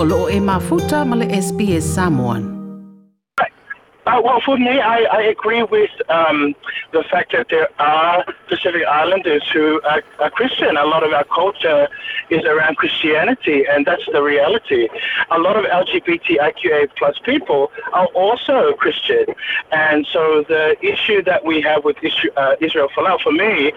o loo e mafuta ma le SBS Samoan. Uh, well, for me, I, I agree with um, the fact that there are Pacific Islanders who are, are, Christian. A lot of our culture is around Christianity, and that's the reality. A lot of LGBTIQA plus people are also Christian, and so the issue that we have with uh, Israel for me,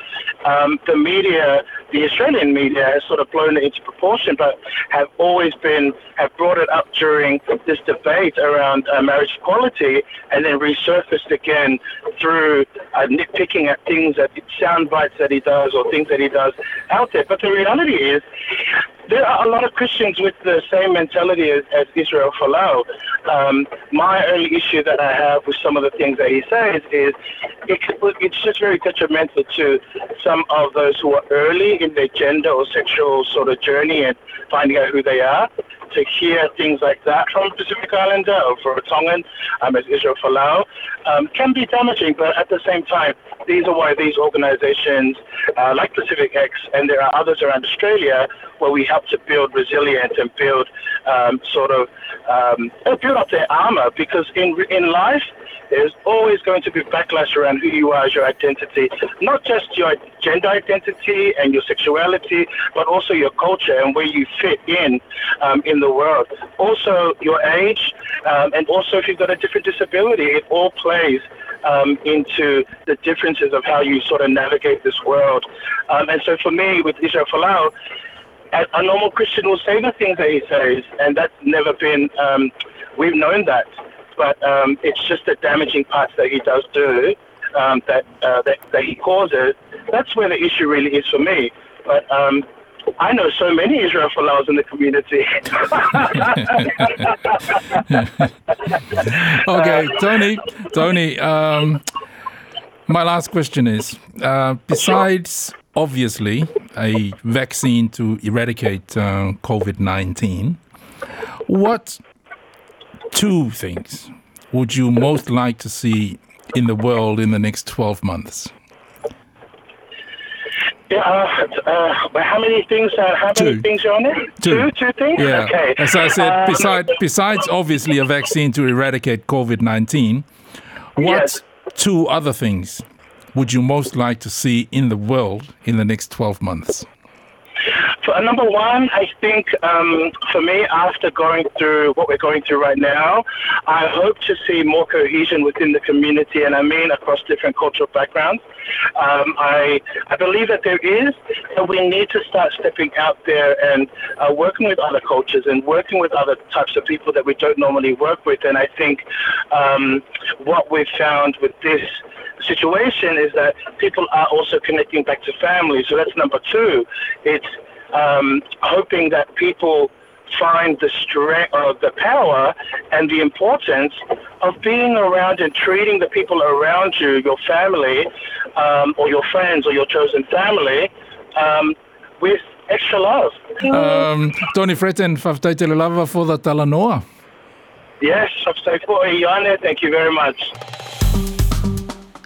um, the media the Australian media has sort of blown it into proportion, but have always been have brought it up during this debate around uh, marriage equality, and then resurfaced again through uh, nitpicking at things that sound bites that he does or things that he does out there. But the reality is, there are a lot of Christians with the same mentality as, as Israel Folau. Um, my only issue that I have with some of the things that he says is it, it's just very detrimental to some of those who are early in their gender or sexual sort of journey and finding out who they are. To hear things like that from a Pacific Islander or for a Tongan, um, as Israel Folau, um, can be damaging, but at the same time, these are why these organizations uh, like Pacific X and there are others around Australia where we help to build resilience and build um, sort of um, build up their armor because in in life there's always going to be backlash around who you are as your identity, not just your gender identity and your sexuality, but also your culture and where you fit in um, in the world. Also, your age, um, and also if you've got a different disability, it all plays um, into the differences of how you sort of navigate this world. Um, and so for me, with Israel Folau, a normal Christian will say the things that he says, and that's never been, um, we've known that but um, it's just the damaging parts that he does do um, that, uh, that, that he causes. That's where the issue really is for me. But um, I know so many Israel in the community. okay, Tony, Tony. Um, my last question is: uh, besides obviously a vaccine to eradicate uh, COVID nineteen, what two things would you most like to see in the world in the next 12 months? Yeah, uh, uh, how many things? Uh, how two. many things are on it? Two. Two, two things. Yeah. Okay. As I said, um, besides, besides obviously a vaccine to eradicate COVID nineteen, what Yes. two other things would you most like to see in the world in the next twelve months? For, uh, number one, I think um, for me, after going through what we're going through right now, I hope to see more cohesion within the community, and I mean across different cultural backgrounds. Um, I I believe that there is, and we need to start stepping out there and uh, working with other cultures and working with other types of people that we don't normally work with. And I think um, what we've found with this situation is that people are also connecting back to family. So that's number two. It's um, hoping that people find the strength of the power and the importance of being around and treating the people around you, your family, um, or your friends, or your chosen family, um, with extra love. Um, Tony Fretten, whawtaitele lava for the talanoa. Yes, thank you very much.